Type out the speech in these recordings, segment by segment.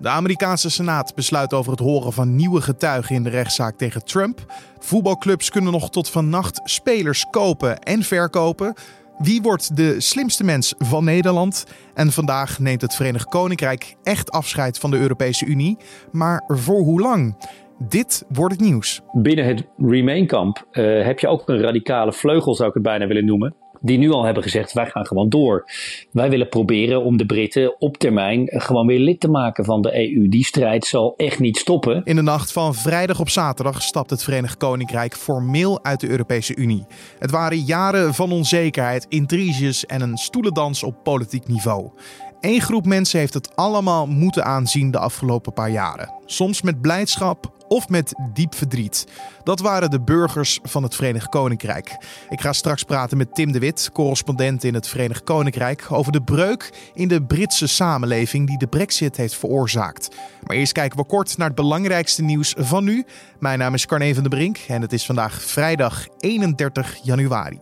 De Amerikaanse Senaat besluit over het horen van nieuwe getuigen in de rechtszaak tegen Trump. Voetbalclubs kunnen nog tot vannacht spelers kopen en verkopen. Wie wordt de slimste mens van Nederland? En vandaag neemt het Verenigd Koninkrijk echt afscheid van de Europese Unie. Maar voor hoe lang? Dit wordt het nieuws. Binnen het Remain-kamp uh, heb je ook een radicale vleugel, zou ik het bijna willen noemen die nu al hebben gezegd: wij gaan gewoon door. Wij willen proberen om de Britten op termijn gewoon weer lid te maken van de EU. Die strijd zal echt niet stoppen. In de nacht van vrijdag op zaterdag stapt het Verenigd Koninkrijk formeel uit de Europese Unie. Het waren jaren van onzekerheid, intriges en een stoelendans op politiek niveau. Eén groep mensen heeft het allemaal moeten aanzien de afgelopen paar jaren. Soms met blijdschap, of met diep verdriet. Dat waren de burgers van het Verenigd Koninkrijk. Ik ga straks praten met Tim de Wit, correspondent in het Verenigd Koninkrijk, over de breuk in de Britse samenleving die de Brexit heeft veroorzaakt. Maar eerst kijken we kort naar het belangrijkste nieuws van nu. Mijn naam is Carne van der Brink en het is vandaag vrijdag 31 januari.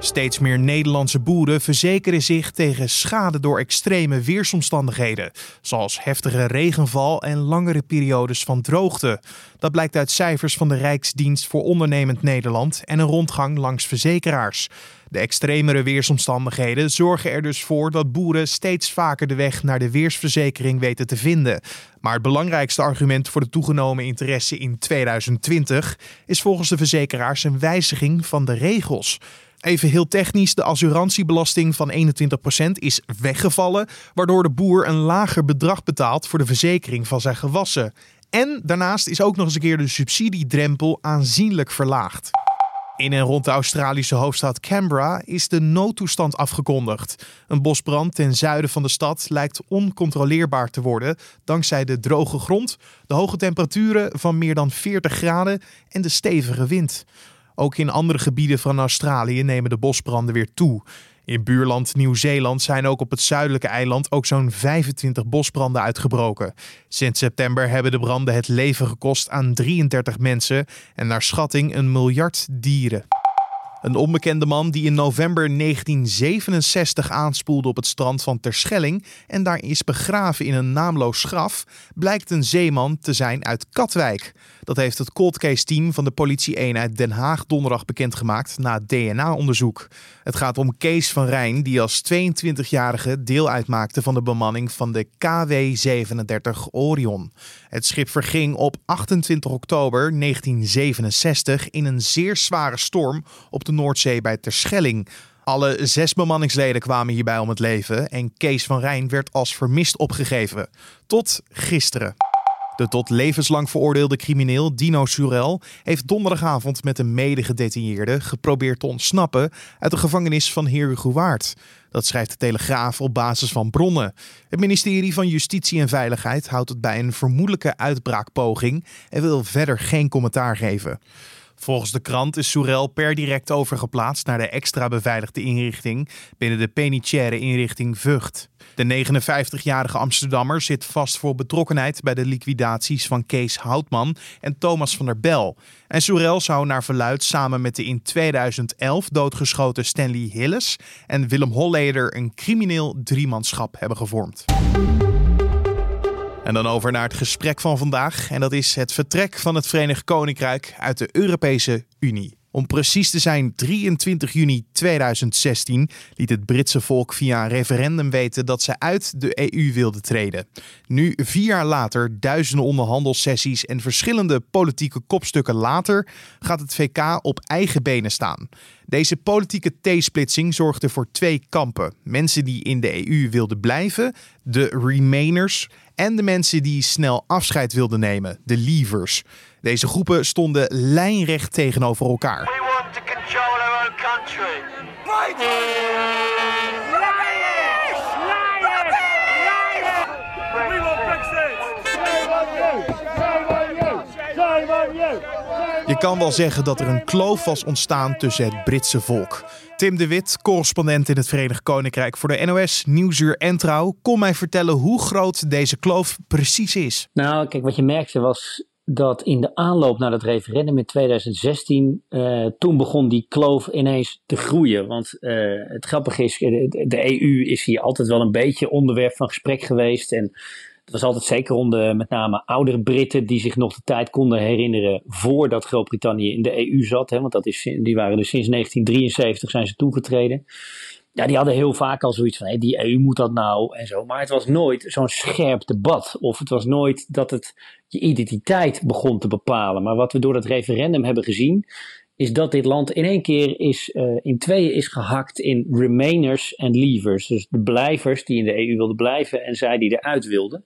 Steeds meer Nederlandse boeren verzekeren zich tegen schade door extreme weersomstandigheden, zoals heftige regenval en langere periodes van droogte. Dat blijkt uit cijfers van de Rijksdienst voor Ondernemend Nederland en een rondgang langs verzekeraars. De extremere weersomstandigheden zorgen er dus voor dat boeren steeds vaker de weg naar de weersverzekering weten te vinden. Maar het belangrijkste argument voor de toegenomen interesse in 2020 is volgens de verzekeraars een wijziging van de regels. Even heel technisch, de assurantiebelasting van 21% is weggevallen, waardoor de boer een lager bedrag betaalt voor de verzekering van zijn gewassen. En daarnaast is ook nog eens een keer de subsidiedrempel aanzienlijk verlaagd. In en rond de Australische hoofdstad Canberra is de noodtoestand afgekondigd. Een bosbrand ten zuiden van de stad lijkt oncontroleerbaar te worden dankzij de droge grond, de hoge temperaturen van meer dan 40 graden en de stevige wind. Ook in andere gebieden van Australië nemen de bosbranden weer toe. In buurland Nieuw-Zeeland zijn ook op het zuidelijke eiland ook zo'n 25 bosbranden uitgebroken. Sinds september hebben de branden het leven gekost aan 33 mensen en naar schatting een miljard dieren. Een onbekende man die in november 1967 aanspoelde op het strand van Terschelling en daar is begraven in een naamloos graf, blijkt een zeeman te zijn uit Katwijk. Dat heeft het cold case team van de politie-eenheid Den Haag donderdag bekendgemaakt na DNA-onderzoek. Het gaat om Kees van Rijn, die als 22-jarige deel uitmaakte van de bemanning van de KW-37 Orion. Het schip verging op 28 oktober 1967 in een zeer zware storm op de Noordzee bij Terschelling. Alle zes bemanningsleden kwamen hierbij om het leven en Kees van Rijn werd als vermist opgegeven. Tot gisteren. De tot levenslang veroordeelde crimineel Dino Surel heeft donderdagavond met een medegedetineerde geprobeerd te ontsnappen uit de gevangenis van Herugewaard. Dat schrijft de Telegraaf op basis van bronnen. Het ministerie van Justitie en Veiligheid houdt het bij een vermoedelijke uitbraakpoging en wil verder geen commentaar geven. Volgens de krant is Soerel per direct overgeplaatst naar de extra beveiligde inrichting binnen de penitentiaire inrichting Vught. De 59-jarige Amsterdammer zit vast voor betrokkenheid bij de liquidaties van Kees Houtman en Thomas van der Bel. En Soerel zou naar verluid samen met de in 2011 doodgeschoten Stanley Hilles en Willem Holleder een crimineel driemanschap hebben gevormd. En dan over naar het gesprek van vandaag. En dat is het vertrek van het Verenigd Koninkrijk uit de Europese Unie. Om precies te zijn, 23 juni 2016 liet het Britse volk via een referendum weten dat ze uit de EU wilden treden. Nu, vier jaar later, duizenden onderhandelssessies en verschillende politieke kopstukken later, gaat het VK op eigen benen staan. Deze politieke T-splitsing zorgde voor twee kampen: mensen die in de EU wilden blijven, de Remainers, en de mensen die snel afscheid wilden nemen, de Leavers. Deze groepen stonden lijnrecht tegenover elkaar. We want to control our own country. Je kan wel zeggen dat er een kloof was ontstaan tussen het Britse volk. Tim de Wit, correspondent in het Verenigd Koninkrijk voor de NOS, Nieuwsuur en Trouw. Kom mij vertellen hoe groot deze kloof precies is. Nou, kijk, wat je merkte was dat in de aanloop naar het referendum in 2016, uh, toen begon die kloof ineens te groeien. Want uh, het grappige is, de, de, EU is hier altijd wel een beetje onderwerp van gesprek geweest. En het was altijd zeker onder met name oudere Britten die zich nog de tijd konden herinneren voordat Groot-Brittannië in de EU zat. Hè, want dat is, die waren dus sinds 1973 zijn ze toegetreden ja, die hadden heel vaak al zoiets van, hey, die EU moet dat nou en zo. Maar het was nooit zo'n scherp debat. Of het was nooit dat het je identiteit begon te bepalen. Maar wat we door dat referendum hebben gezien, is dat dit land in één keer is, uh, in tweeën is gehakt in remainers en leavers. Dus de blijvers die in de EU wilden blijven en zij die eruit wilden.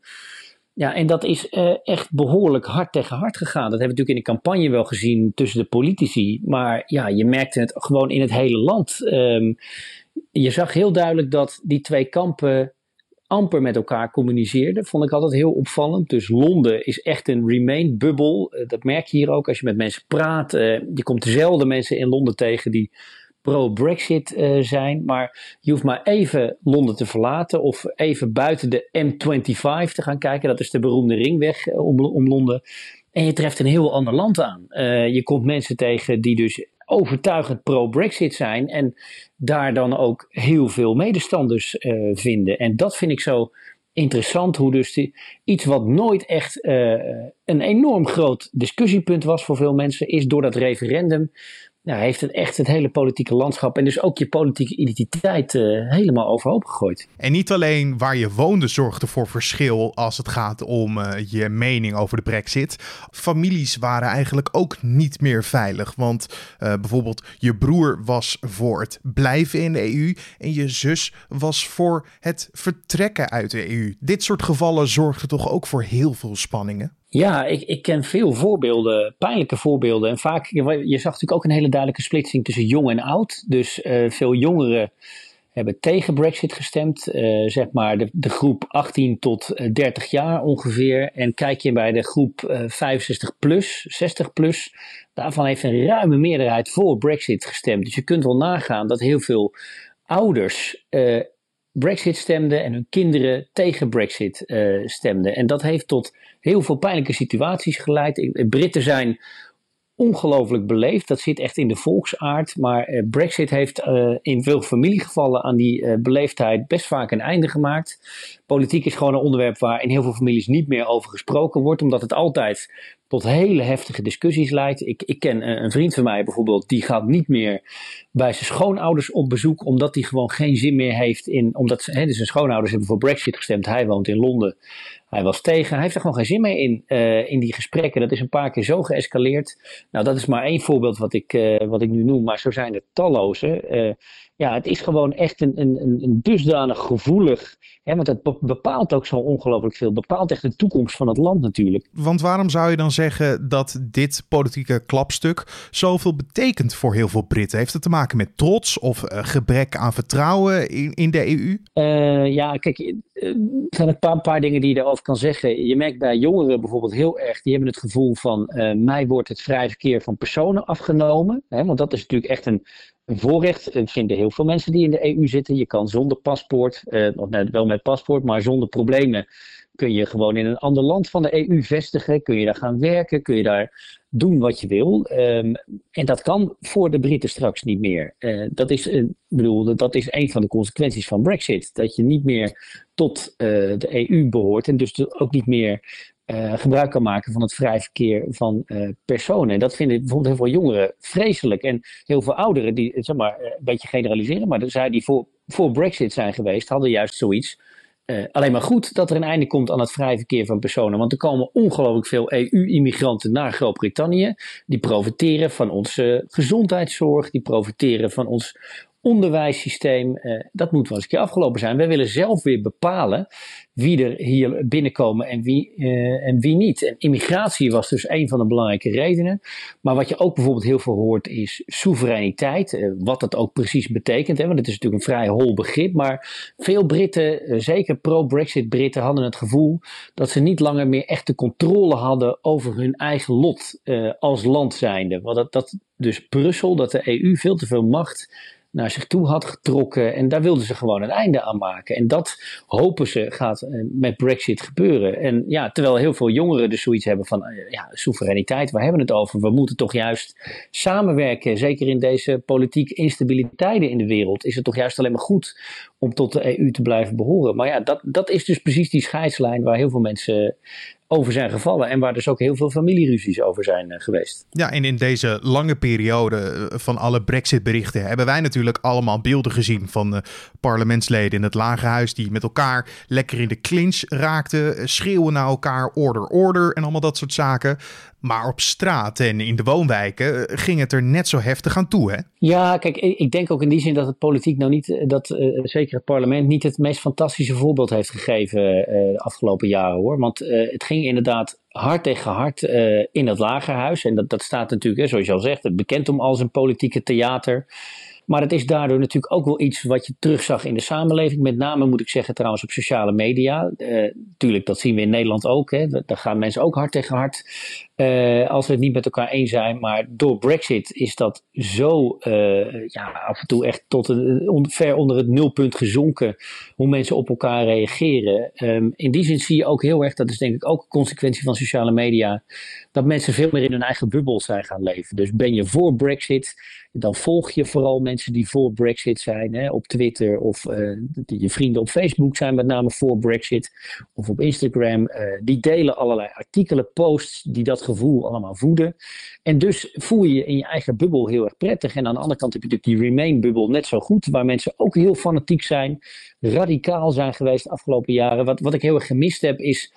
Ja, en dat is uh, echt behoorlijk hard tegen hard gegaan. Dat hebben we natuurlijk in de campagne wel gezien tussen de politici. Maar ja, je merkte het gewoon in het hele land. Um, je zag heel duidelijk dat die twee kampen amper met elkaar communiceerden. Vond ik altijd heel opvallend. Dus Londen is echt een remain-bubbel. Eh, dat merk je hier ook als je met mensen praat. Uh, je komt dezelfde mensen in Londen tegen die pro-Brexit uh, zijn. Maar je hoeft maar even Londen te verlaten of even buiten de M25 te gaan kijken. Dat is de beroemde ringweg om, om Londen. En je treft een heel ander land aan. je komt mensen tegen die dus overtuigend pro-Brexit zijn en daar dan ook heel veel medestanders uh, vinden. En dat vind ik zo interessant, hoe dus iets wat nooit echt uh, een enorm groot discussiepunt was voor veel mensen, is door dat referendum ja, heeft het echt het hele politieke landschap en dus ook je politieke identiteit uh, helemaal overhoop gegooid. En niet alleen waar je woonde zorgde voor verschil als het gaat om uh, je mening over de brexit. Families waren eigenlijk ook niet meer veilig. Want uh, bijvoorbeeld je broer was voor het blijven in de EU en je zus was voor het vertrekken uit de EU. Dit soort gevallen zorgde toch ook voor heel veel spanningen? Ja, ik, ik ken veel voorbeelden, pijnlijke voorbeelden. En vaak, je, zag natuurlijk ook een hele duidelijke splitsing tussen jong en oud. Dus uh, veel jongeren hebben tegen Brexit gestemd. Uh, zeg maar de, de groep 18 tot 30 jaar ongeveer. En kijk je bij de groep uh, 65 plus, 60 plus. Daarvan heeft een ruime meerderheid voor Brexit gestemd. Dus je kunt wel nagaan dat heel veel ouders Brexit stemden en hun kinderen tegen Brexit uh, stemden. En dat heeft tot heel veel pijnlijke situaties geleid. Britten zijn ongelooflijk beleefd. Dat zit echt in de volksaard. Maar uh, Brexit heeft in veel familiegevallen aan die beleefdheid best vaak een einde gemaakt. Politiek is gewoon een onderwerp waar in heel veel families niet meer over gesproken wordt, omdat het altijd tot hele heftige discussies leidt. Ik, ik ken een, vriend van mij bijvoorbeeld, die gaat niet meer bij zijn schoonouders op bezoek, omdat hij gewoon geen zin meer heeft in. Omdat hè, dus zijn schoonouders hebben voor Brexit gestemd. Hij woont in Londen. Hij was tegen. Hij heeft er gewoon geen zin meer in, uh, in die gesprekken. Dat is een paar keer zo geëscaleerd. Nou, dat is maar één voorbeeld wat ik, uh, wat ik nu noem, maar zo zijn er talloze. Uh, ja, het is gewoon echt een, een, een dusdanig gevoelig. Hè, want het bepaalt ook zo ongelooflijk veel. Bepaalt echt de toekomst van het land natuurlijk. Want waarom zou je dan zeggen dat dit politieke klapstuk zoveel betekent voor heel veel Britten? Heeft het te maken met trots of gebrek aan vertrouwen in, in de EU? Ja, kijk, er zijn een paar, paar dingen die je daarover kan zeggen. Je merkt bij jongeren bijvoorbeeld heel erg, die hebben het gevoel van uh, mij wordt het vrij verkeer van personen afgenomen. Hè, want dat is natuurlijk echt een, voorrecht vinden heel veel mensen die in de EU zitten. Je kan zonder paspoort, uh, of net wel met paspoort, maar zonder problemen kun je gewoon in een ander land van de EU vestigen. Kun je daar gaan werken, kun je daar doen wat je wil. Um, en dat kan voor de Britten straks niet meer. Uh, dat, is, uh, bedoel, dat is een van de consequenties van Brexit. Dat je niet meer tot de EU behoort en dus ook niet meer gebruik kan maken van het vrij verkeer van personen. En dat vinden bijvoorbeeld heel veel jongeren vreselijk. En heel veel ouderen, die, zeg maar, eh, een beetje generaliseren, maar zij die voor, voor Brexit zijn geweest, hadden juist zoiets. Uh, alleen maar goed dat er een einde komt aan het vrij verkeer van personen. Want er komen ongelooflijk veel EU-immigranten naar Groot-Brittannië. Die profiteren van onze gezondheidszorg, die profiteren van ons onderwijssysteem, uh, dat moet wel eens een keer afgelopen zijn. Wij willen zelf weer bepalen wie er hier binnenkomen en wie, uh, en wie niet. En immigratie was dus een van de belangrijke redenen. Maar wat je ook bijvoorbeeld heel veel hoort is soevereiniteit. Uh, wat dat ook precies betekent. Hè? Want het is natuurlijk een vrij hol begrip. Maar veel Britten, zeker pro-Brexit Britten, hadden het gevoel dat ze niet langer meer echt de controle hadden over hun eigen lot als land zijnde. Want dat, dat dus Brussel, dat de EU veel te veel macht naar zich toe had getrokken. En daar wilden ze gewoon een einde aan maken. En dat hopen ze gaat eh, met Brexit gebeuren. En ja, terwijl heel veel jongeren dus zoiets hebben van eh, ja, soevereiniteit, waar hebben we het over? We moeten toch juist samenwerken. Zeker in deze politiek instabiliteiten in de wereld is het toch juist alleen maar goed om tot de EU te blijven behoren. Maar ja, dat, dat is dus precies die scheidslijn waar heel veel mensen over zijn gevallen. En waar dus ook heel veel familieruzies over zijn eh, geweest. Ja, en in deze lange periode eh, van alle Brexit-berichten hebben wij natuurlijk allemaal beelden gezien van uh, parlementsleden in het Lagerhuis die met elkaar lekker in de clinch raakten, schreeuwen naar elkaar, order, order en allemaal dat soort zaken. Maar op straat en in de woonwijken ging het er net zo heftig aan toe, hè? Ja, kijk, ik denk ook in die zin dat het politiek nou niet, dat uh, zeker het parlement, niet het meest fantastische voorbeeld heeft gegeven de afgelopen jaren hoor. Want het ging inderdaad hard tegen hard in het lagerhuis. En dat, dat staat natuurlijk, hè, zoals je al zegt, bekend om als een politieke theater. Maar het is daardoor natuurlijk ook wel iets wat je terugzag in de samenleving. Met name moet ik zeggen trouwens op sociale media. Uh, tuurlijk, dat zien we in Nederland ook. Hè. Daar gaan mensen ook hard tegen hard. Uh, als we het niet met elkaar eens zijn. Maar door Brexit is dat zo uh, ja, af en toe echt tot een, ver onder het nulpunt gezonken. Hoe mensen op elkaar reageren. Um, in die zin zie je ook heel erg, dat is denk ik ook een consequentie van sociale media. Dat mensen veel meer in hun eigen bubbel zijn gaan leven. Dus ben je voor Brexit, dan volg je vooral mensen die voor Brexit zijn. Hè, op Twitter of uh, je vrienden op Facebook zijn met name voor Brexit. Of op Instagram. die delen allerlei artikelen, posts die dat gevoel allemaal voeden. En dus voel je je in je eigen bubbel heel erg prettig. En aan de andere kant heb je natuurlijk die Remain-bubbel net zo goed, waar mensen ook heel fanatiek zijn, radicaal zijn geweest de afgelopen jaren. Wat, wat ik heel erg gemist heb, is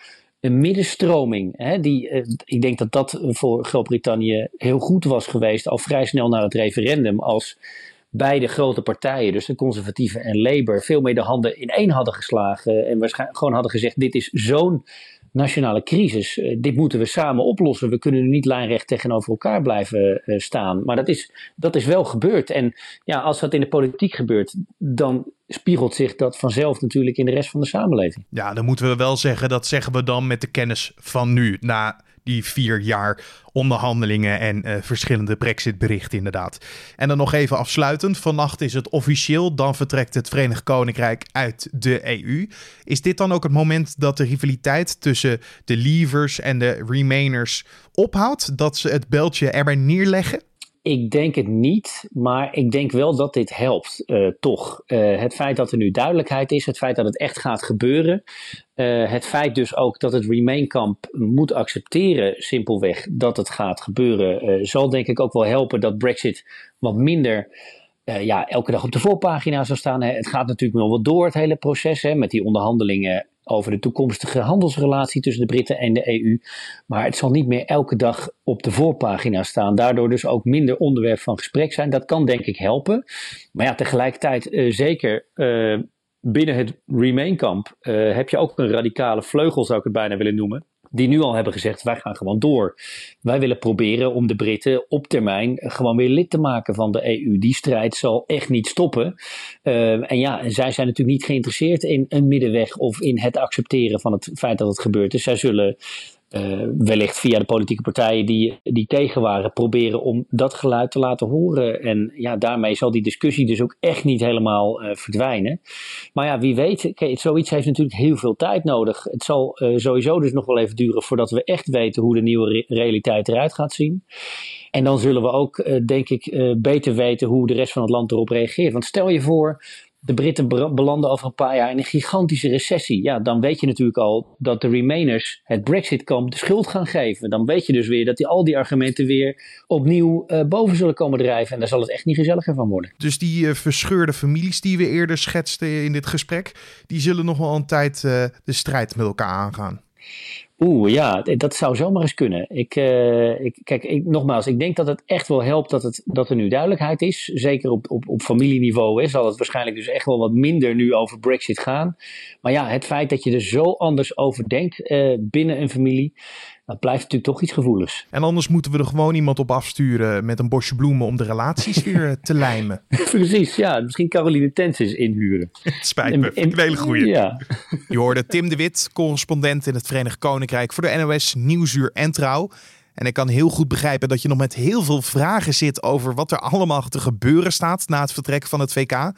een middenstroming. Hè, die, uh, ik denk dat dat voor Groot-Brittannië heel goed was geweest, al vrij snel na het referendum, als beide grote partijen, dus de conservatieven en Labour, veel meer de handen in één hadden geslagen en waarschijnlijk gewoon hadden gezegd: dit is zo'n nationale crisis. Uh, dit moeten we samen oplossen. We kunnen niet lijnrecht tegenover elkaar blijven uh, staan. Maar dat is, dat is wel gebeurd. En ja, als dat in de politiek gebeurt, dan spiegelt zich dat vanzelf natuurlijk in de rest van de samenleving. Ja, dan moeten we wel zeggen, dat zeggen we dan met de kennis van nu. Na die vier jaar onderhandelingen en uh, verschillende Brexit-berichten, inderdaad. En dan nog even afsluitend: vannacht is het officieel, dan vertrekt het Verenigd Koninkrijk uit de EU. Is dit dan ook het moment dat de rivaliteit tussen de Leavers en de Remainers ophoudt? Dat ze het beltje erbij neerleggen? Ik denk het niet, maar ik denk wel dat dit helpt, uh, toch. Uh, het feit dat er nu duidelijkheid is, het feit dat het echt gaat gebeuren, uh, het feit dus ook dat het Remain-kamp moet accepteren, simpelweg, dat het gaat gebeuren, zal denk ik ook wel helpen dat Brexit wat minder ja, elke dag op de voorpagina zou staan. Het gaat natuurlijk nog wel door, het hele proces, hè, met die onderhandelingen over de toekomstige handelsrelatie tussen de Britten en de EU. Maar het zal niet meer elke dag op de voorpagina staan. Daardoor dus ook minder onderwerp van gesprek zijn. Dat kan denk ik helpen. Maar ja, tegelijkertijd uh, zeker uh, binnen het Remain-kamp uh, heb je ook een radicale vleugel, zou ik het bijna willen noemen die nu al hebben gezegd: wij gaan gewoon door. Wij willen proberen om de Britten op termijn gewoon weer lid te maken van de EU. Die strijd zal echt niet stoppen. Uh, en ja, zij zijn natuurlijk niet geïnteresseerd in een middenweg of in het accepteren van het feit dat het gebeurt. Dus zij zullen uh, wellicht via de politieke partijen die, die tegen waren, proberen om dat geluid te laten horen. En ja, daarmee zal die discussie dus ook echt niet helemaal uh, verdwijnen. Maar ja, wie weet, kijk, zoiets heeft natuurlijk heel veel tijd nodig. Het zal uh, sowieso dus nog wel even duren voordat we echt weten hoe de nieuwe re realiteit eruit gaat zien. En dan zullen we ook, denk ik, beter weten hoe de rest van het land erop reageert. Want stel je voor de Britten belanden over een paar jaar in een gigantische recessie. Ja, dan weet je natuurlijk al dat de Remainers het Brexit-kamp de schuld gaan geven. Dan weet je dus weer dat die, al die argumenten weer opnieuw uh, boven zullen komen drijven. En daar zal het echt niet gezelliger van worden. Dus die uh, verscheurde families die we eerder schetsten in dit gesprek, die zullen nog wel een tijd uh, de strijd met elkaar aangaan. Oeh, ja, dat zou zomaar eens kunnen. Ik, uh, ik, kijk, ik, nogmaals, ik denk dat het echt wel helpt dat, het, dat er nu duidelijkheid is. Zeker op, op, op familieniveau hè, zal het waarschijnlijk dus echt wel wat minder nu over Brexit gaan. Maar ja, het feit dat je er zo anders over denkt uh, binnen een familie, dat blijft natuurlijk toch iets gevoeligs. En anders moeten we er gewoon iemand op afsturen met een bosje bloemen om de relaties weer eh, te lijmen. Precies, ja. Misschien Caroline Tensis inhuren. Het spijt me, een hele goeie. Ja. Je hoorde Tim de Wit, correspondent in het Verenigd Koninkrijk voor de NOS Nieuwsuur en Trouw. En ik kan heel goed begrijpen dat je nog met heel veel vragen zit over wat er allemaal te gebeuren staat na het vertrek van het VK.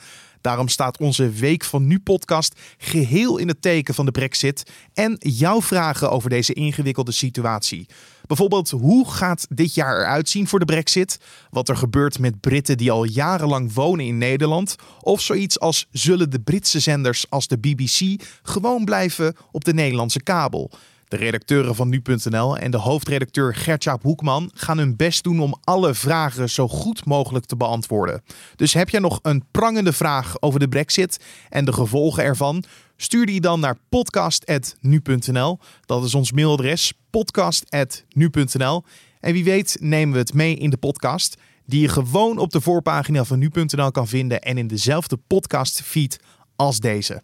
Daarom staat onze Week van Nu podcast geheel in het teken van de Brexit en jouw vragen over deze ingewikkelde situatie. Bijvoorbeeld, hoe gaat dit jaar eruit zien voor de Brexit? Wat er gebeurt met Britten die al jarenlang wonen in Nederland? Of zoiets als: zullen de Britse zenders als de BBC gewoon blijven op de Nederlandse kabel? De redacteuren van nu.nl en de hoofdredacteur Gertjaap Hoekman gaan hun best doen om alle vragen zo goed mogelijk te beantwoorden. Dus heb jij nog een prangende vraag over de Brexit en de gevolgen ervan? Stuur die dan naar podcast.nu.nl. Dat is ons mailadres podcast.nu.nl. En wie weet nemen we het mee in de podcast, die je gewoon op de voorpagina van nu.nl kan vinden en in dezelfde podcastfeed als deze.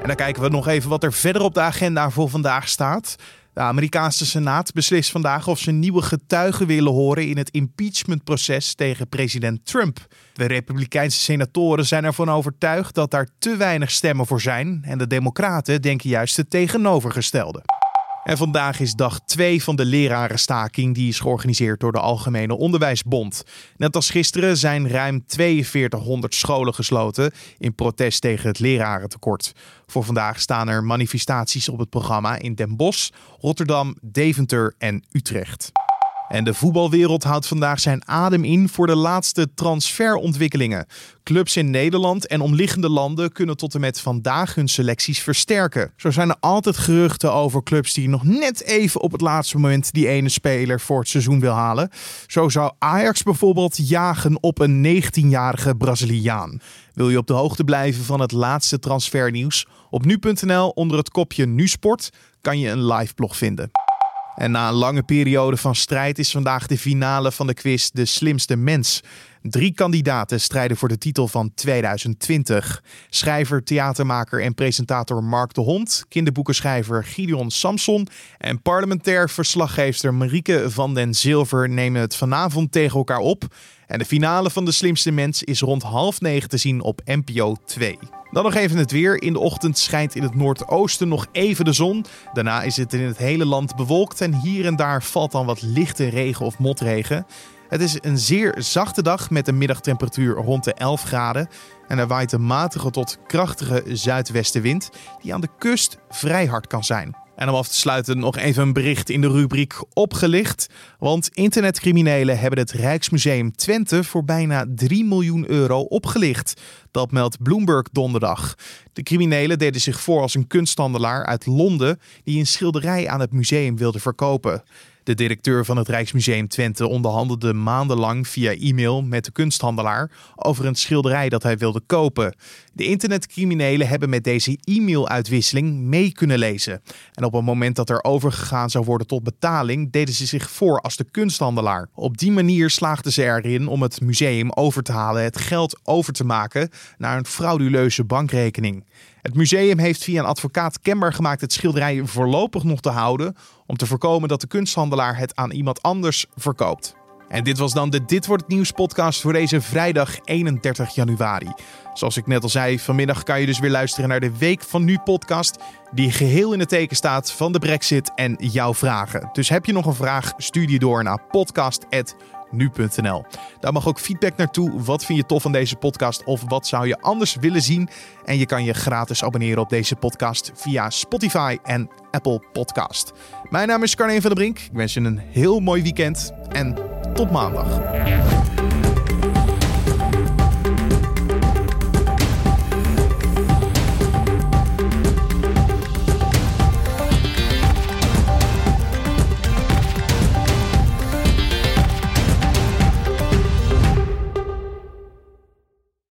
En dan kijken we nog even wat er verder op de agenda voor vandaag staat. De Amerikaanse Senaat beslist vandaag of ze nieuwe getuigen willen horen in het impeachmentproces tegen president Trump. De Republikeinse senatoren zijn ervan overtuigd dat daar te weinig stemmen voor zijn en de Democraten denken juist het tegenovergestelde. En vandaag is dag 2 van de lerarenstaking die is georganiseerd door de Algemene Onderwijsbond. Net als gisteren zijn ruim 4200 scholen gesloten in protest tegen het lerarentekort. Voor vandaag staan er manifestaties op het programma in Den Bosch, Rotterdam, Deventer en Utrecht. En de voetbalwereld houdt vandaag zijn adem in voor de laatste transferontwikkelingen. Clubs in Nederland en omliggende landen kunnen tot en met vandaag hun selecties versterken. Zo zijn er altijd geruchten over clubs die nog net even op het laatste moment die ene speler voor het seizoen wil halen. Zo zou Ajax bijvoorbeeld jagen op een 19-jarige Braziliaan. Wil je op de hoogte blijven van het laatste transfernieuws? Op nu.nl onder het kopje Nu Sport kan je een live blog vinden. En na een lange periode van strijd is vandaag de finale van de quiz De Slimste Mens. Drie kandidaten strijden voor de titel van 2020. Schrijver, theatermaker en presentator Mark de Hond, kinderboekenschrijver Gideon Samson en parlementair verslaggeefster Marieke van den Zilver nemen het vanavond tegen elkaar op. En de finale van De Slimste Mens is rond half negen te zien op NPO 2. Dan nog even het weer. In de ochtend schijnt in het noordoosten nog even de zon. Daarna is het in het hele land bewolkt en hier en daar valt dan wat lichte regen of motregen. Het is een zeer zachte dag met een middagtemperatuur rond de 11 graden. En er waait een matige tot krachtige zuidwestenwind die aan de kust vrij hard kan zijn. En om af te sluiten nog even een bericht in de rubriek opgelicht. Want internetcriminelen hebben het Rijksmuseum Twente voor bijna 3 miljoen euro opgelicht. Dat meldt Bloomberg donderdag. De criminelen deden zich voor als een kunsthandelaar uit Londen die een schilderij aan het museum wilde verkopen. De directeur van het Rijksmuseum Twente onderhandelde maandenlang via e-mail met de kunsthandelaar over een schilderij dat hij wilde kopen. De internetcriminelen hebben met deze e-mailuitwisseling mee kunnen lezen. En op het moment dat er overgegaan zou worden tot betaling, deden ze zich voor als de kunsthandelaar. Op die manier slaagden ze erin om het museum over te halen het geld over te maken naar een frauduleuze bankrekening. Het museum heeft via een advocaat kenbaar gemaakt het schilderij voorlopig nog te houden om te voorkomen dat de kunsthandelaar het aan iemand anders verkoopt. En dit was dan de Dit wordt nieuws podcast voor deze vrijdag 31 januari. Zoals ik net al zei, vanmiddag kan je dus weer luisteren naar de Week van Nu podcast, die geheel in het teken staat van de Brexit en jouw vragen. Dus heb je nog een vraag, stuur die door naar podcast@nu.nl. Daar mag ook feedback naartoe. Wat vind je tof van deze podcast of wat zou je anders willen zien? En je kan je gratis abonneren op deze podcast via Spotify en Apple Podcast. Mijn naam is Carne van der Brink. Ik wens je een heel mooi weekend en tot maandag.